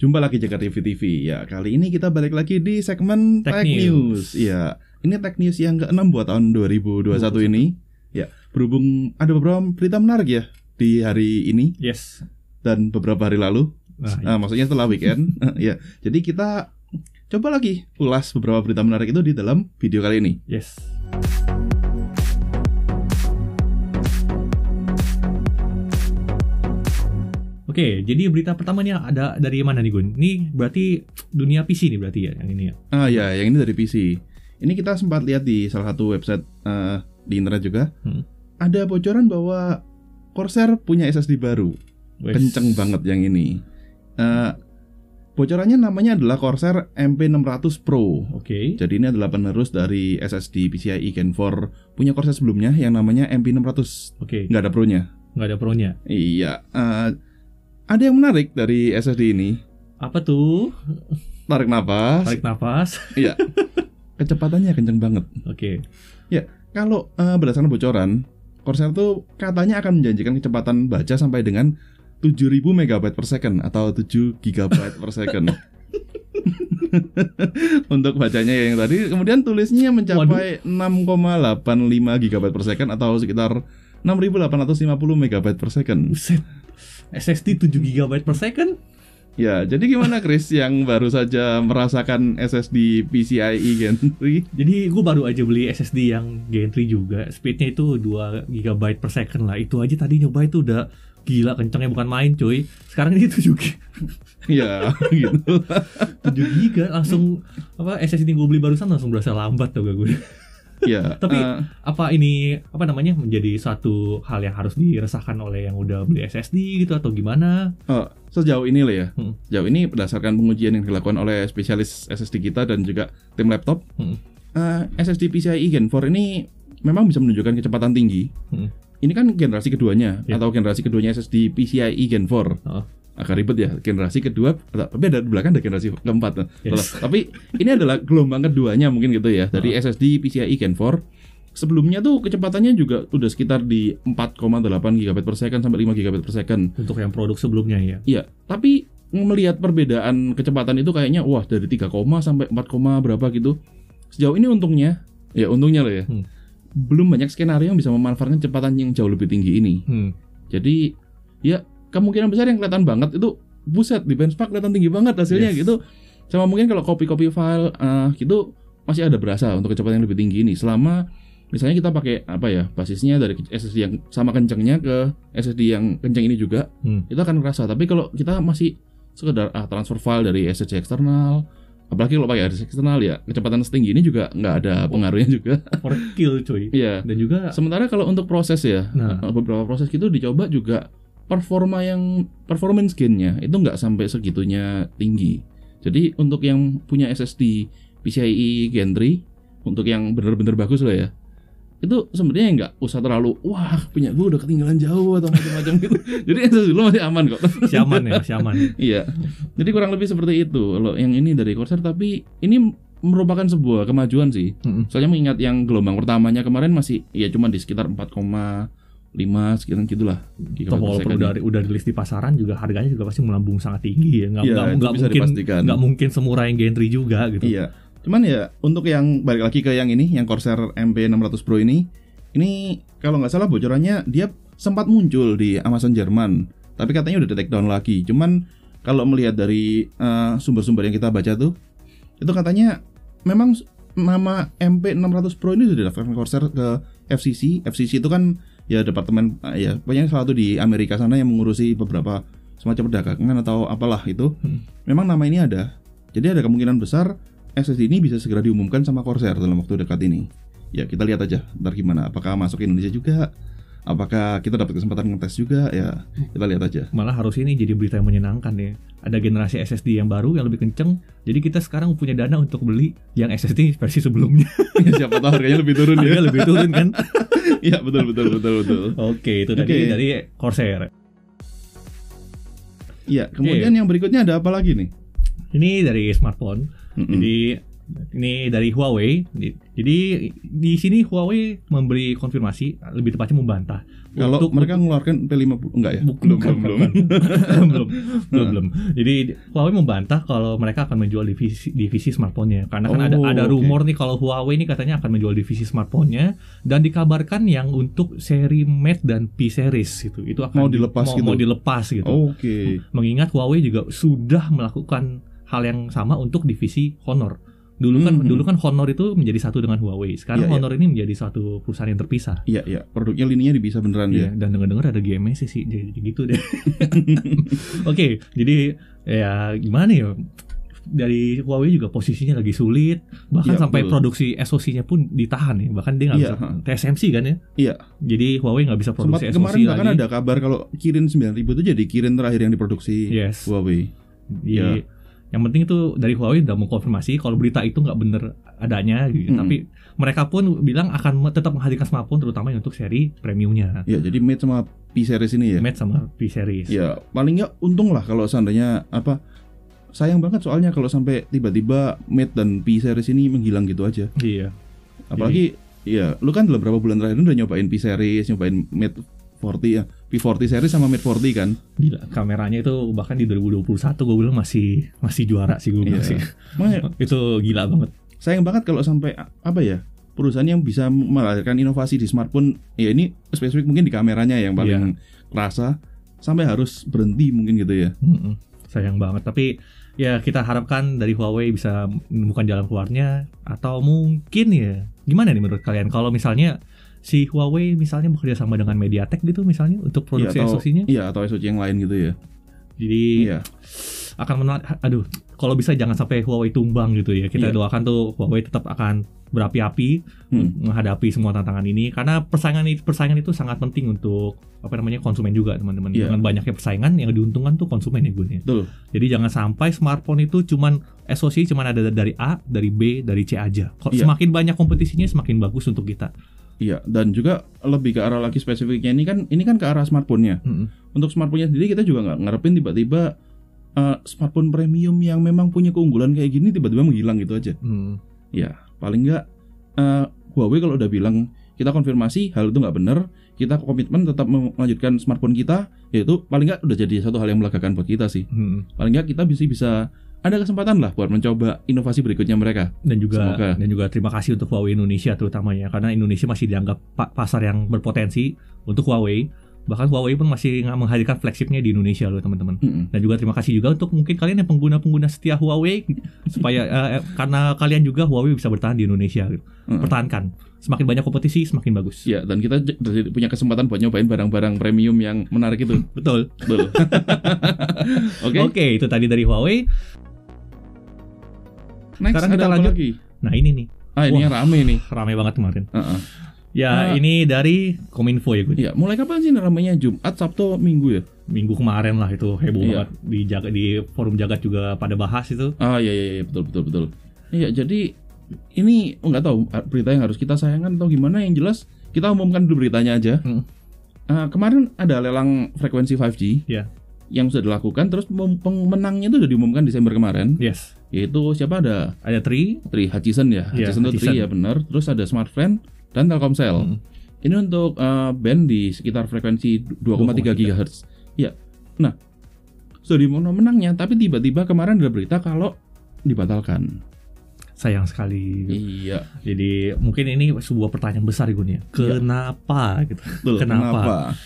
Jumpa lagi Jakarta TV TV. Ya, kali ini kita balik lagi di segmen Tech Tech, News. News. Ya, ini Tech News yang ke-6 buat tahun 2021 ini. Ya, berhubung ada beberapa berita menarik ya di hari ini Yes. dan beberapa hari lalu. Nah, Ah, maksudnya setelah weekend. ya. Jadi kita coba lagi ulas beberapa berita menarik itu di dalam video kali ini. yes. Oke, jadi berita pertamanya ada dari mana nih Gun? Ini berarti dunia PC nih berarti ya yang ini ya. Ah ya, yang ini dari PC. Ini kita sempat lihat di salah satu website eh, di internet juga. Hmm. Ada bocoran bahwa Corsair punya SSD baru. Kenceng banget yang ini. Eh, bocorannya namanya adalah Corsair MP600 Pro. Oke. Jadi ini adalah penerus dari SSD PCIe Gen 4 punya Corsair sebelumnya yang namanya MP600. Oke. Nggak ada Pro-nya. Nggak ada pro-nya. Iya. eh, ada yang menarik dari SSD ini. Apa tuh? Tarik nafas. Tarik nafas. Iya. Kecepatannya kenceng banget. Oke. Kalau eh, berdasarkan bocoran, Corsair tuh katanya akan menjanjikan kecepatan baca sampai dengan 7000 MB per second atau 7 GB per second. Untuk bacanya yang tadi, kemudian tulisnya mencapai 6,85 GB per second atau sekitar 6850 MB per second. Buset. SSD 7 GB per second? Ya, jadi gimana Chris yang baru saja merasakan SSD PCIe Gen 3? Jadi gue baru aja beli SSD yang Gen 3 juga Speednya itu 2 GB per second lah Itu aja tadi nyoba itu udah gila kencengnya bukan main cuy Sekarang ini 7 GB ya, gitu. 7 GB langsung apa SSD gue beli barusan langsung berasa lambat tuh gak gue Ya, Tapi- eh, Apa ini apa namanya menjadi satu hal yang harus diresahkan oleh yang udah beli SSD gitu atau gimana Oh, sejauh ini lah ya. Hmm. Sejauh ini berdasarkan pengujian yang dilakukan oleh spesialis SSD kita dan juga tim laptop, Hmm. eh, SSD PCIe Gen 4 ini memang bisa menunjukkan kecepatan tinggi. Hmm. Ini kan generasi keduanya Ya. atau generasi keduanya SSD PCIe Gen 4. Oh. Agak ribet ya, generasi kedua, tapi ada di belakang ada generasi keempat. Yes. Tapi ini adalah gelombang keduanya mungkin gitu ya, dari SSD PCIe Gen 4. Sebelumnya tuh kecepatannya juga udah sekitar di 4,8 GB per second sampai 5 GB per second. Untuk yang produk sebelumnya ya Iya, tapi melihat perbedaan kecepatan itu kayaknya wah dari 3, sampai 4, berapa gitu. Sejauh ini untungnya, ya untungnya loh ya. Hmm. Belum banyak skenario yang bisa memanfaatkan kecepatan yang jauh lebih tinggi ini. hmm. Jadi ya kemungkinan besar yang kelihatan banget itu buset di benchmark kelihatan tinggi banget hasilnya Yes. gitu. Sama mungkin kalau copy-copy file eh, gitu masih ada berasa untuk kecepatan yang lebih tinggi ini selama misalnya kita pakai apa ya basisnya dari SSD yang sama kencengnya ke SSD yang kenceng ini juga Hmm. itu akan kerasa tapi kalau kita masih sekedar ah, transfer file dari SSD eksternal apalagi kalau pakai SSD eksternal ya kecepatan setinggi ini juga nggak ada pengaruhnya juga Overkill cuy Iya Dan juga sementara kalau untuk proses ya Nah. beberapa proses gitu dicoba juga performa yang performance gainnya itu nggak sampai segitunya tinggi jadi untuk yang punya SSD PCIe Gen 3 untuk yang bener-bener bagus lah ya itu sebenarnya nggak usah terlalu wah punya gue udah ketinggalan jauh atau macam-macam gitu jadi SSD lu masih aman kok si aman ya si aman Iya. Jadi kurang lebih seperti itu. Kalau yang ini dari Corsair tapi ini merupakan sebuah kemajuan sih. Mm-mm. Soalnya mengingat yang gelombang pertamanya kemarin masih ya cuma di sekitar 4,5 sekian gitulah. Toh gigabyte per walaupun second. udah udah rilis di pasaran juga harganya juga pasti melambung sangat tinggi ya nggak Iya, nggak nggak bisa mungkin dipastikan. nggak mungkin semurah yang Gen 3 juga gitu Iya. Cuman ya untuk yang balik lagi ke yang ini, yang Corsair MP600 Pro ini, ini kalau nggak salah bocorannya dia sempat muncul di Amazon Jerman, tapi katanya udah di take down lagi. Cuman kalau melihat dari eh, sumber-sumber yang kita baca tuh, itu katanya memang nama MP600 Pro ini sudah didaftarkan Corsair ke FCC. FCC itu kan ya departemen eh, ya pokoknya salah satu di Amerika sana yang mengurusi beberapa semacam perdagangan atau apalah itu. Hmm. Memang nama ini ada. Jadi ada kemungkinan besar SSD ini bisa segera diumumkan sama Corsair dalam waktu dekat ini. Ya kita lihat aja ntar gimana. Apakah masuk ke Indonesia juga? Apakah kita dapat kesempatan ngetes juga? Ya kita lihat aja. malah harus ini jadi berita yang menyenangkan ya ada generasi SSD yang baru yang lebih kenceng jadi kita sekarang punya dana untuk beli yang SSD versi sebelumnya Siapa tahu harganya lebih turun ya. harga lebih turun kan Iya betul betul betul betul. oke itu tadi Oke. dari Corsair Iya kemudian yang berikutnya ada apa lagi nih? ini dari smartphone Mm-mm. Jadi Ini dari Huawei. Jadi di sini Huawei memberi konfirmasi, lebih tepatnya membantah. Kalau untuk- mereka mengeluarkan P50 enggak ya? Bukan, belum, bukan, belum, belum. belum, belum, belum. Jadi Huawei membantah kalau mereka akan menjual divisi, divisi smartphone-nya. Karena kan ada Oh, ada rumor nih kalau Huawei ini katanya akan menjual divisi smartphone-nya dan dikabarkan yang untuk seri Mate dan P series gitu. Itu akan Mau di- dilepas mau, gitu? mau dilepas gitu. Oke. Mengingat Huawei juga sudah melakukan hal yang sama untuk divisi Honor. Dulu kan Mhm. dulu kan Honor itu menjadi satu dengan Huawei. Sekarang Iya, iya. Honor ini menjadi satu perusahaan yang terpisah. Iya, iya. Produknya lininya bisa beneran Iya, ya. dan dengar-dengar ada GMS sih, jadi jadi gitu deh. Oke, jadi ya gimana ya? Dari Huawei juga posisinya lagi sulit, bahkan Iya, sampai betul. produksi SoC-nya pun ditahan ya. Bahkan dia nggak Iya, bisa ha. TSMC kan ya. Iya. Jadi Huawei nggak bisa Sempat produksi kemarin SoC bahkan lagi. ada kabar kalau Kirin 9000 itu jadi Kirin terakhir yang diproduksi Yes. Huawei. Iya. Yang penting itu dari Huawei udah mengkonfirmasi kalau berita itu nggak bener adanya, gitu. Mm-mm. tapi mereka pun bilang akan tetap menghadirkan smartphone terutama untuk seri premiumnya, Ya, jadi Mate sama P series ini ya. Mate sama P series. Ya, paling nggak untung lah kalau seandainya apa sayang banget soalnya kalau sampai tiba-tiba Mate dan P series ini menghilang gitu aja. Iya. Apalagi ya, lu kan dalam beberapa bulan terakhir udah nyobain P series, nyobain Mate 40 ya. P40 series sama Mate 40 kan. Gila, kameranya itu bahkan di 2021 gue bilang masih masih juara sih gue bilang Iya. sih. Makanya itu gila banget. sayang banget kalau sampai apa ya? perusahaan yang bisa melahirkan inovasi di smartphone ya ini spesifik mungkin di kameranya yang paling kerasa sampai harus berhenti mungkin gitu ya. Mm-mm. Sayang banget. Tapi ya kita harapkan dari Huawei bisa menemukan jalan keluarnya atau mungkin ya gimana nih menurut kalian kalau misalnya si Huawei misalnya bekerja sama dengan MediaTek gitu misalnya untuk produksi Iya, atau- SoC-nya. Iya atau SoC yang lain gitu ya. Jadi Iya. akan menarik aduh kalau bisa jangan sampai Huawei tumbang gitu ya. Kita Iya. doakan tuh Huawei tetap akan berapi-api Hmm. menghadapi semua tantangan ini karena persaingan itu persaingan itu sangat penting untuk apa namanya konsumen juga teman-teman. Iya. Dengan banyaknya persaingan yang diuntungkan tuh konsumen ya gue. Betul. Jadi jangan sampai smartphone itu cuman SoC cuman ada dari A, dari B, dari C aja. Iya. semakin banyak kompetisinya semakin bagus untuk kita. Iya, dan juga lebih ke arah lagi spesifiknya ini kan ini kan ke arah smartphone-nya. Mm-mm. Untuk smartphone-nya sendiri kita juga nggak ngarepin tiba-tiba eh, smartphone premium yang memang punya keunggulan kayak gini tiba-tiba menghilang gitu aja. Hmm. Ya, paling nggak eh, Huawei kalau udah bilang kita konfirmasi hal itu nggak benar, kita komitmen tetap melanjutkan smartphone kita, yaitu paling nggak udah jadi satu hal yang melegakan buat kita sih. Hmm. Paling nggak kita bisa bisa ada kesempatan lah buat mencoba inovasi berikutnya mereka. Dan juga Semoga. dan juga terima kasih untuk Huawei Indonesia terutama ya karena Indonesia masih dianggap pa- pasar yang berpotensi untuk Huawei. Bahkan Huawei pun masih nggak menghadirkan flagshipnya di Indonesia loh teman-teman. Mm-mm. Dan juga terima kasih juga untuk mungkin kalian yang pengguna-pengguna setia Huawei supaya eh, karena kalian juga Huawei bisa bertahan di Indonesia. gitu. Mm-mm. Pertahankan. Semakin banyak kompetisi semakin bagus. Ya, dan kita punya kesempatan buat nyobain barang-barang premium yang menarik itu. Betul. Betul. Oke. Oke, itu tadi dari Huawei. Next Sekarang kita lanjut. lagi? Nah, ini nih. Ah, ini Wah. yang rame nih. Rame banget kemarin. Heeh. Ya, Ah. ini dari Kominfo ya gue. Iya, mulai kapan sih ramenya Jumat, Sabtu, Minggu ya? Minggu kemarin lah itu heboh Iya. banget di jaga di forum jagat juga pada bahas itu. Ah, iya iya, iya betul betul betul. Iya, jadi ini nggak tahu ah, berita yang harus kita sayangkan atau gimana yang jelas kita umumkan dulu beritanya aja. Hmm. Ah, kemarin ada lelang frekuensi 5G Iya. Yang sudah dilakukan terus pem- pemenangnya itu sudah diumumkan Desember kemarin. Yes. yaitu siapa ada? Ada Tri. Tri Hutchison ya? Iya, Hutchison itu Tri ya benar. Terus ada Smartfren dan Telkomsel. Mm. ini untuk eh, band di sekitar frekuensi 2,3 GHz ya nah sudah diumumkan menangnya tapi tiba-tiba kemarin ada berita kalau dibatalkan Sayang sekali. iya Jadi mungkin ini sebuah pertanyaan besar gue nih. Iya. Kenapa gitu? betul Kenapa?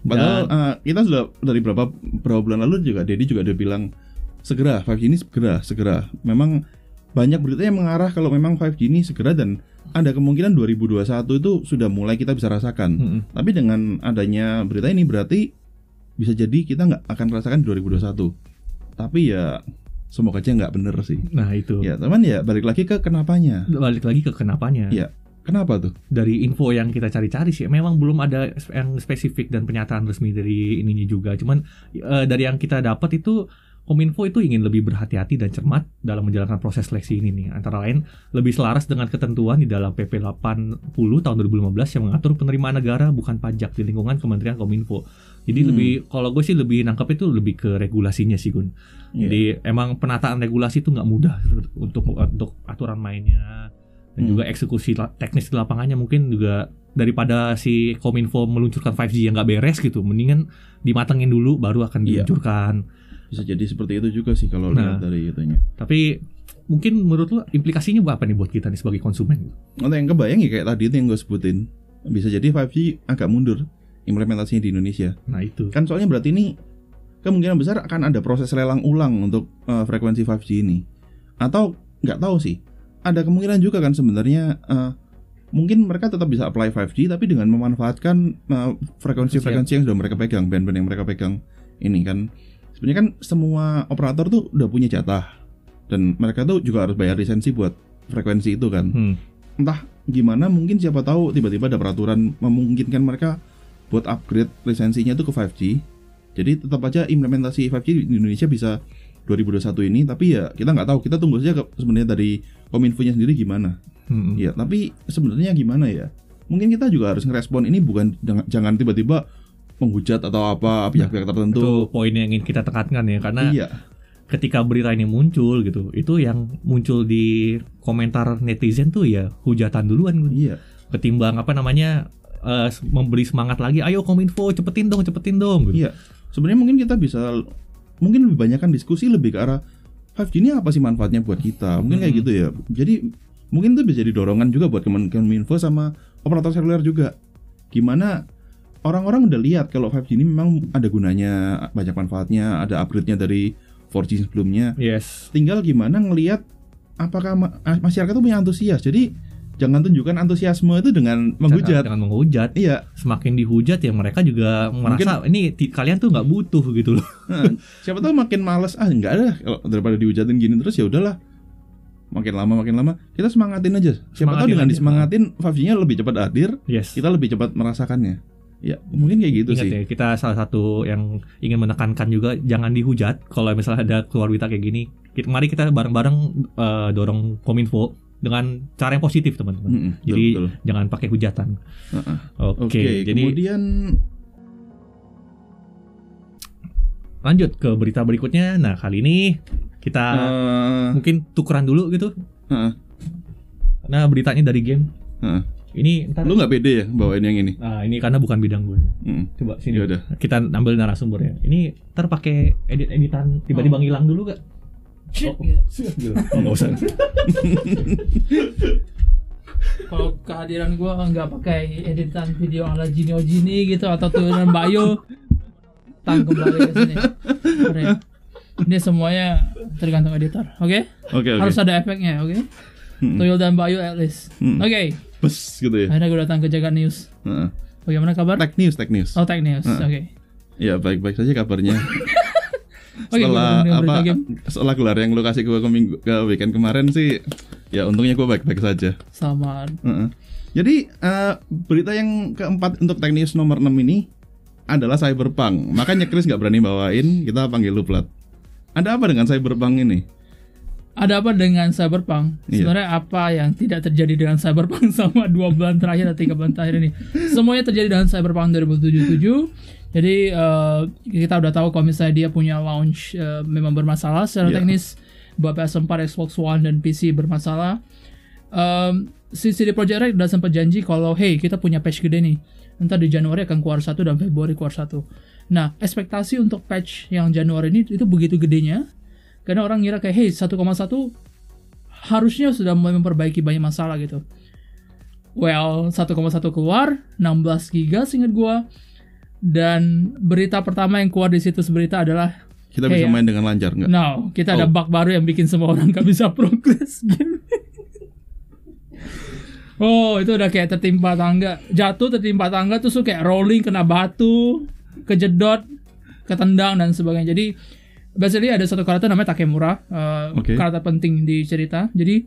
padahal eh, kita sudah dari berapa berapa bulan lalu juga Dedi juga udah bilang segera 5G ini segera segera memang banyak berita yang mengarah kalau memang 5G ini segera dan ada kemungkinan 2021 itu sudah mulai kita bisa rasakan Mm-mm. Tapi dengan adanya berita ini berarti bisa jadi kita nggak akan rasakan di 2021. Tapi ya semoga aja nggak bener sih. Nah itu. Ya teman ya balik lagi ke kenapanya. Balik lagi ke kenapanya. Iya. Kenapa tuh? Dari info yang kita cari-cari sih, memang belum ada yang spesifik dan pernyataan resmi dari ininya juga. Cuman eh, dari yang kita dapat itu Kominfo itu ingin lebih berhati-hati dan cermat dalam menjalankan proses seleksi ini nih. Antara lain lebih selaras dengan ketentuan di dalam PP 80 tahun 2015 yang mengatur penerimaan negara bukan pajak di lingkungan Kementerian Kominfo. Jadi Hmm. lebih kalau gue sih lebih nangkep itu lebih ke regulasinya sih Gun. Iya. Jadi emang penataan regulasi itu nggak mudah untuk untuk aturan mainnya dan Hmm. juga eksekusi teknis di lapangannya mungkin juga daripada si Kominfo meluncurkan 5G yang nggak beres gitu, mendingan dimatengin dulu baru akan Iya. diluncurkan. Bisa jadi seperti itu juga sih kalau Nah. lihat dari itunya. Tapi mungkin menurut lu implikasinya apa nih buat kita nih sebagai konsumen? Atau yang kebayang ya kayak tadi itu yang gue sebutin. Bisa jadi 5G agak mundur implementasinya di Indonesia. Nah itu. Kan soalnya berarti ini kemungkinan besar akan ada proses lelang ulang untuk eh, frekuensi 5G ini. Atau nggak tahu sih. Ada kemungkinan juga kan sebenarnya eh, mungkin mereka tetap bisa apply 5G tapi dengan memanfaatkan eh, frekuensi-frekuensi yang sudah mereka pegang, band-band yang mereka pegang ini kan. Sebenarnya kan semua operator tuh udah punya jatah dan mereka tuh juga harus bayar lisensi buat frekuensi itu kan Hmm. entah gimana mungkin siapa tahu tiba-tiba ada peraturan memungkinkan mereka buat upgrade lisensinya itu ke 5G. Jadi tetap aja implementasi 5G di Indonesia bisa 2021 ini tapi ya kita nggak tahu kita tunggu saja ke- sebenarnya dari kominfo-nya sendiri gimana. Hmm. Ya, tapi sebenarnya gimana ya? Mungkin kita juga harus ngerespon ini bukan jangan, tiba-tiba menghujat atau apa pihak-pihak Itu tertentu. poin yang ingin kita tekankan ya karena Iya. ketika berita ini muncul gitu, itu yang muncul di komentar netizen tuh ya hujatan duluan. Iya. ketimbang apa namanya eh, memberi semangat lagi, ayo Kominfo cepetin dong, cepetin dong. Gitu. Iya. Sebenarnya mungkin kita bisa mungkin lebih banyak kan diskusi lebih ke arah 5G ini apa sih manfaatnya buat kita? Mungkin kayak Hmm. gitu ya. Jadi mungkin itu bisa jadi dorongan juga buat Kemenkominfo sama operator seluler juga. Gimana orang-orang udah lihat kalau 5G ini memang ada gunanya, banyak manfaatnya, ada upgrade-nya dari 4G sebelumnya. Yes. Tinggal gimana ngelihat apakah ma- masyarakat itu punya antusias. Jadi jangan tunjukkan antusiasme itu dengan menghujat. Dengan menghujat. Iya, Semakin dihujat ya mereka juga merasa ini kalian tuh nggak butuh gitu loh. Nah, siapa tahu makin males ah enggak ada kalau daripada dihujatin gini terus ya udahlah makin lama makin lama kita semangatin aja siapa tahu Semangatin dengan aja. disemangatin 5G-nya lebih cepat hadir Yes. kita lebih cepat merasakannya ya mungkin kayak gitu Ingat sih ya, kita salah satu yang ingin menekankan juga jangan dihujat kalau misalnya ada keluar berita kayak gini. Kita, mari kita bareng-bareng eh, dorong Kominfo dengan cara yang positif teman-teman. Mm-mm, betul, Jadi betul. jangan pakai hujatan. Heeh. Oke, oke jadi kemudian lanjut ke berita berikutnya. Nah kali ini kita eh, mungkin tukeran dulu gitu. heeh, Nah beritanya dari game. heeh. Ini ntar. lu nggak pede ya bawain yang ini Nah ini karena bukan bidang gue. Mm. Coba sini. ya udah Kita ambil narasumbernya. Ini ntar pakai edit editan tiba-tiba Oh. ngilang dulu gak? Shit, Oh. gitu. Oh, usah. Kalau kehadiran gue nggak pakai editan video ala Jinio Jini gitu atau turunan bio, tang kembali ke sini. Oke. Ini semuanya tergantung editor, oke? oke oke Harus ada efeknya, oke? Mm-mm. Tuyul dan bio at least. Mm. Oke, Bes gitu ya akhirnya gue datang ke Jaga News. Heeh. Bagaimana kabar? tech news tech news Oh, Tech News, Heeh. oke. ya baik baik saja kabarnya Oke, gue setelah apa game. setelah gelar yang lu kasih gue ke, minggu, ke weekend kemarin sih ya untungnya gue baik-baik saja Selamat. Heeh. jadi eh, berita yang keempat untuk teknis nomor 6 ini adalah cyberpunk makanya Chris nggak berani bawain kita panggil lu plat ada apa dengan cyberpunk ini Ada apa dengan Cyberpunk? Iya. Sebenarnya apa yang tidak terjadi dengan Cyberpunk sama dua bulan terakhir atau tiga bulan terakhir ini? Semuanya terjadi dengan Cyberpunk 2077. Jadi eh, kita udah tahu kalau misalnya dia punya launch eh, memang bermasalah secara Iya. teknis buat PS4, Xbox One dan PC bermasalah. Em, si CD Projekt Red udah sempat janji kalau hey kita punya patch gede nih. Ntar di Januari akan keluar satu dan Februari keluar satu. Nah ekspektasi untuk patch yang Januari ini itu begitu gedenya karena orang ngira kayak hey 1,1 harusnya sudah mulai memperbaiki banyak masalah gitu. Well, 1,1 keluar, 16 giga seingat gua. Dan berita pertama yang keluar di situs berita adalah kita Hey, bisa ya. main dengan lancar nggak No, kita ada Oh. bug baru yang bikin semua orang gak bisa progress game. oh, itu udah kayak tertimpa tangga. Jatuh tertimpa tangga terus tuh kayak rolling kena batu, kejedot, ketendang dan sebagainya. Jadi basically ada satu karakter namanya Takemura, uh, Oke. karakter penting di cerita. Jadi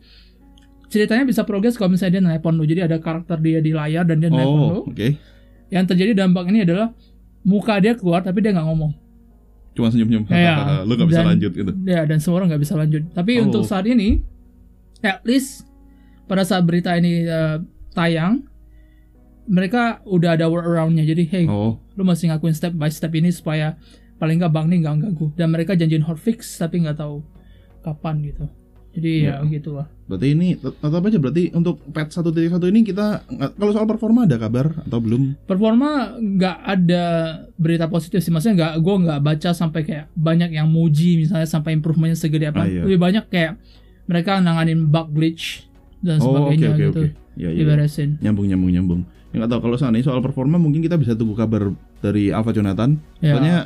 ceritanya bisa progres kalau misalnya dia nelpon lu. Jadi ada karakter dia di layar dan dia nelpon lu. oh oke Yang terjadi dampak ini adalah muka dia keluar tapi dia nggak ngomong. cuma senyum-senyum. Iya. Lu gak bisa Dan- lanjut gitu. Ya dan semua orang nggak bisa lanjut. Tapi Oh. untuk saat ini, at least pada saat berita ini eh, tayang, mereka udah ada workaround-nya. Jadi hey, Oh, lu masih ngakuin step by step ini supaya paling nggak bank nih nggak ganggu. Dan mereka janjiin hotfix tapi nggak tahu kapan gitu. Jadi ya, Ya. gitulah. berarti ini tet- tetap aja berarti untuk patch 1.1 ini kita kalau soal performa ada kabar atau belum? Performa nggak ada berita positif sih. Maksudnya nggak, gue nggak baca sampai kayak banyak yang muji misalnya sampai improvementnya segede apa. Ah, iya. Lebih banyak kayak mereka nanganin bug glitch dan Oh, sebagainya oke gitu. oke. Ya, ya. Diberesin. Nyambung nyambung nyambung. Ya nggak tahu kalau seandainya soal performa mungkin kita bisa tunggu kabar dari Alpha Jonathan. Ya. Soalnya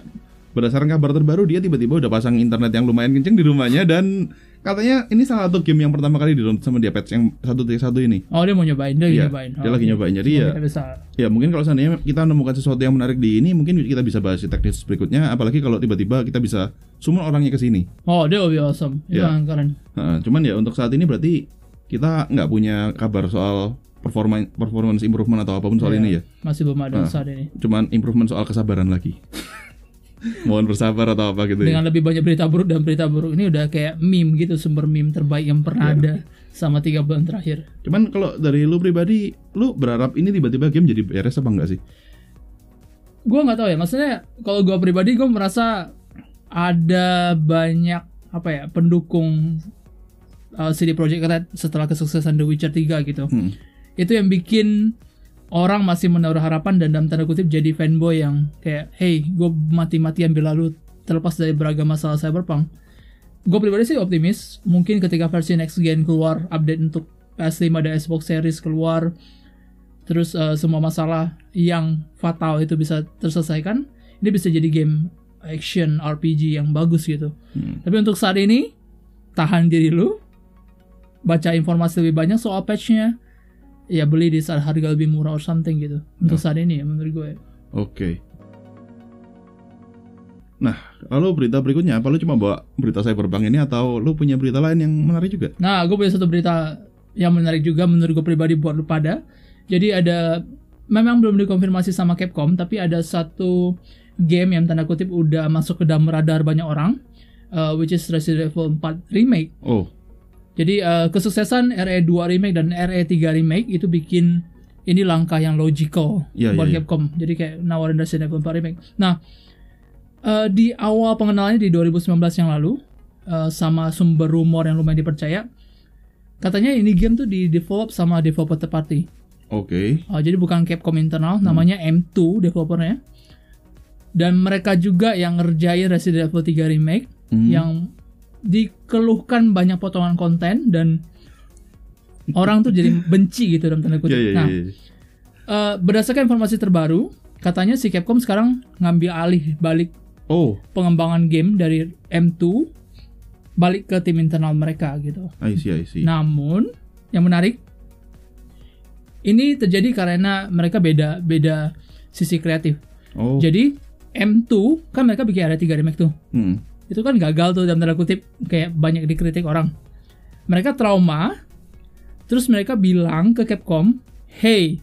berdasarkan kabar terbaru dia tiba-tiba udah pasang internet yang lumayan kenceng di rumahnya dan katanya ini salah satu game yang pertama kali di download sama dia patch yang 1.1 ini. Oh dia mau nyobain, dia lagi Iya, nyobain. dia Oh, lagi oke. nyobain. Jadi ya bisa. Ya mungkin kalau seandainya kita menemukan sesuatu yang menarik di ini mungkin kita bisa bahas di teknis berikutnya apalagi kalau tiba-tiba kita bisa summon orangnya ke sini. Oh dia be awesome. Itu Ya. yang keren. Nah, cuman ya untuk saat ini berarti kita nggak punya kabar soal performa performance improvement atau apa pun soal Iya. ini ya. Masih belum ada Ah. saat ini. Cuman improvement soal kesabaran lagi. Mohon bersabar atau apa gitu ya. Dengan lebih banyak berita buruk dan berita buruk ini udah kayak meme gitu sumber meme terbaik yang pernah Iya. ada sama tiga bulan terakhir. Cuman kalau dari lu pribadi, lu berharap ini tiba-tiba game jadi beres apa enggak sih? Gue nggak tahu ya. Maksudnya kalau gue pribadi gue merasa ada banyak apa ya pendukung uh, CD Projekt Red setelah kesuksesan The Witcher 3 gitu. Hmm. itu yang bikin orang masih menaruh harapan dan dalam tanda kutip jadi fanboy yang kayak hey gue mati-matian bela lu terlepas dari beragam masalah cyberpunk. Gue pribadi sih optimis. Mungkin ketika versi next gen keluar update untuk PS5 dan Xbox Series keluar terus eh, semua masalah yang fatal itu bisa terselesaikan ini bisa jadi game action RPG yang bagus gitu. Hmm. tapi untuk saat ini tahan diri lu baca informasi lebih banyak soal patchnya ya beli di saat harga lebih murah or something gitu. Untuk saat ini ya menurut gue. Oke. Nah, lalu berita berikutnya apa lu cuma bawa berita cyberpunk ini atau lu punya berita lain yang menarik juga? nah gue punya satu berita yang menarik juga menurut gue pribadi buat lu pada. Jadi ada memang belum dikonfirmasi sama Capcom tapi ada satu game yang tanda kutip udah masuk ke dalam radar banyak orang uh, which is Resident Evil 4 remake. Oh, Jadi eh, kesuksesan RE2 remake dan RE3 remake itu bikin ini langkah yang logical Iya, buat iya, iya. Capcom. Jadi kayak nawarin Resident Evil 4 remake. Nah, eh, di awal pengenalannya di 2019 yang lalu eh, sama sumber rumor yang lumayan dipercaya, katanya ini game tuh di develop sama developer third party. oke. Oh, jadi bukan Capcom internal, Hmm. namanya M2 developernya. Dan mereka juga yang ngerjain Resident Evil 3 remake Hmm. yang dikeluhkan banyak potongan konten dan orang tuh jadi benci gitu dalam tanda kutip. Iya, iya, nah, eh, berdasarkan informasi terbaru, katanya si Capcom sekarang ngambil alih balik Oh, pengembangan game dari M2 balik ke tim internal mereka gitu. I see, I see. Namun yang menarik ini terjadi karena mereka beda beda sisi kreatif. oh, Jadi M2 kan mereka bikin ada 3 remake tuh. hmm. Itu kan gagal tuh dalam tanda kutip kayak banyak dikritik orang. Mereka trauma terus mereka bilang ke Capcom, "Hey,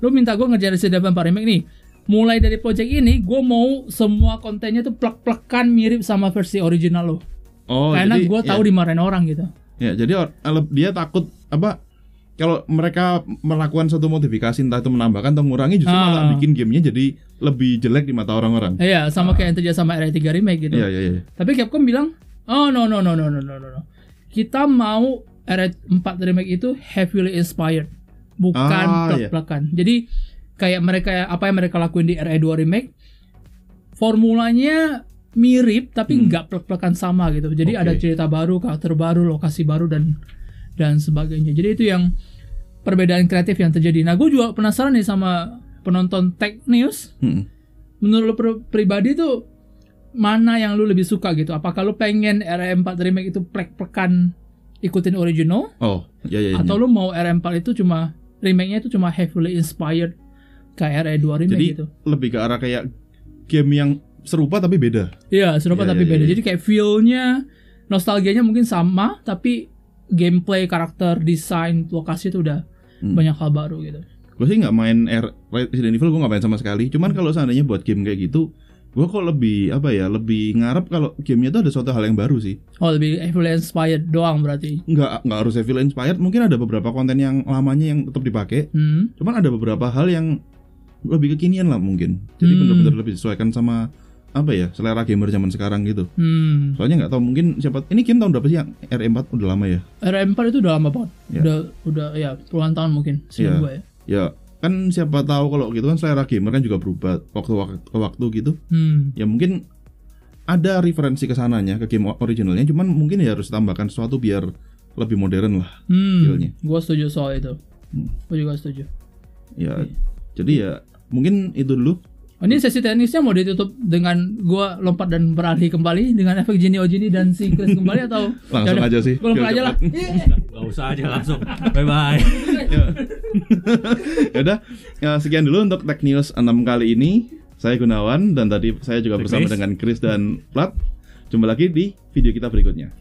lu minta gue ngerjain Resident Evil 4 remake nih. Mulai dari project ini gue mau semua kontennya tuh plek-plekan mirip sama versi original lo. oh, Karena gue tahu ya, dimarahin orang gitu. ya, jadi ele- dia takut apa? kalau mereka melakukan satu modifikasi entah itu menambahkan atau mengurangi justru ah. malah bikin gamenya jadi lebih jelek di mata orang-orang. Iya, sama ah. kayak yang terjadi sama RE3 remake gitu. Iya, iya, iya. Tapi Capcom bilang, "Oh, no no no no no no no. Kita mau RE4 remake itu heavily inspired, bukan ah, iya. plek-plekan." Iya. Jadi kayak mereka apa yang mereka lakuin di RE2 remake formulanya mirip tapi hmm. nggak hmm. plek-plekan sama gitu. Jadi okay. ada cerita baru, karakter baru, lokasi baru dan dan sebagainya. Jadi itu yang perbedaan kreatif yang terjadi. Nah, gue juga penasaran nih sama penonton Tech News Hmm. menurut pri- pribadi tuh mana yang lu lebih suka gitu? Apakah lu pengen RM4 remake itu plek-plekan ikutin original Oh, iya, iya. iya. atau lu mau RM4 itu cuma remake-nya itu cuma heavily inspired kayak RE2 remake Jadi gitu? lebih ke arah kayak game yang serupa tapi beda. Iya, serupa Iya, tapi iya, beda. iya. Jadi kayak feel-nya, nostalgianya mungkin sama tapi gameplay, karakter, desain, lokasi itu udah Hmm. banyak hal baru gitu. Gue sih nggak main R Resident Evil, gue nggak main sama sekali. Cuman kalau seandainya buat game kayak gitu, gua kok lebih apa ya lebih ngarep kalau gamenya tuh ada suatu hal yang baru sih Oh lebih heavily inspired doang berarti. nggak nggak harus Evil inspired mungkin ada beberapa konten yang lamanya yang tetap dipakai Hmm. cuman ada beberapa hal yang lebih kekinian lah mungkin jadi Hmm. benar-benar lebih disesuaikan sama apa ya selera gamer zaman sekarang gitu Hmm. soalnya nggak tahu mungkin siapa ini game tahun berapa sih yang R4 udah lama ya RM4 itu udah lama banget. Ya. Udah udah ya puluhan tahun mungkin Iya. seingat gue ya. ya kan siapa tahu kalau gitu kan selera gamer kan juga berubah waktu ke waktu gitu Hmm. ya mungkin ada referensi ke sananya ke game originalnya cuman mungkin ya harus tambahkan sesuatu biar lebih modern lah Hmm. Feelnya. Gue setuju soal itu. Hmm. Gue juga setuju. ya jadi ya mungkin itu dulu Ini sesi teknisnya mau ditutup dengan gua lompat dan beralih kembali dengan efek Genie Ojini dan si Chris kembali atau langsung Yaudah, aja sih Gua lompat aja lah. cepet. Gak usah aja langsung. Bye bye. ya udah ya, sekian dulu untuk Tech News 6 kali ini saya Gunawan dan tadi saya juga bersama dengan Chris dan Plat jumpa lagi di video kita berikutnya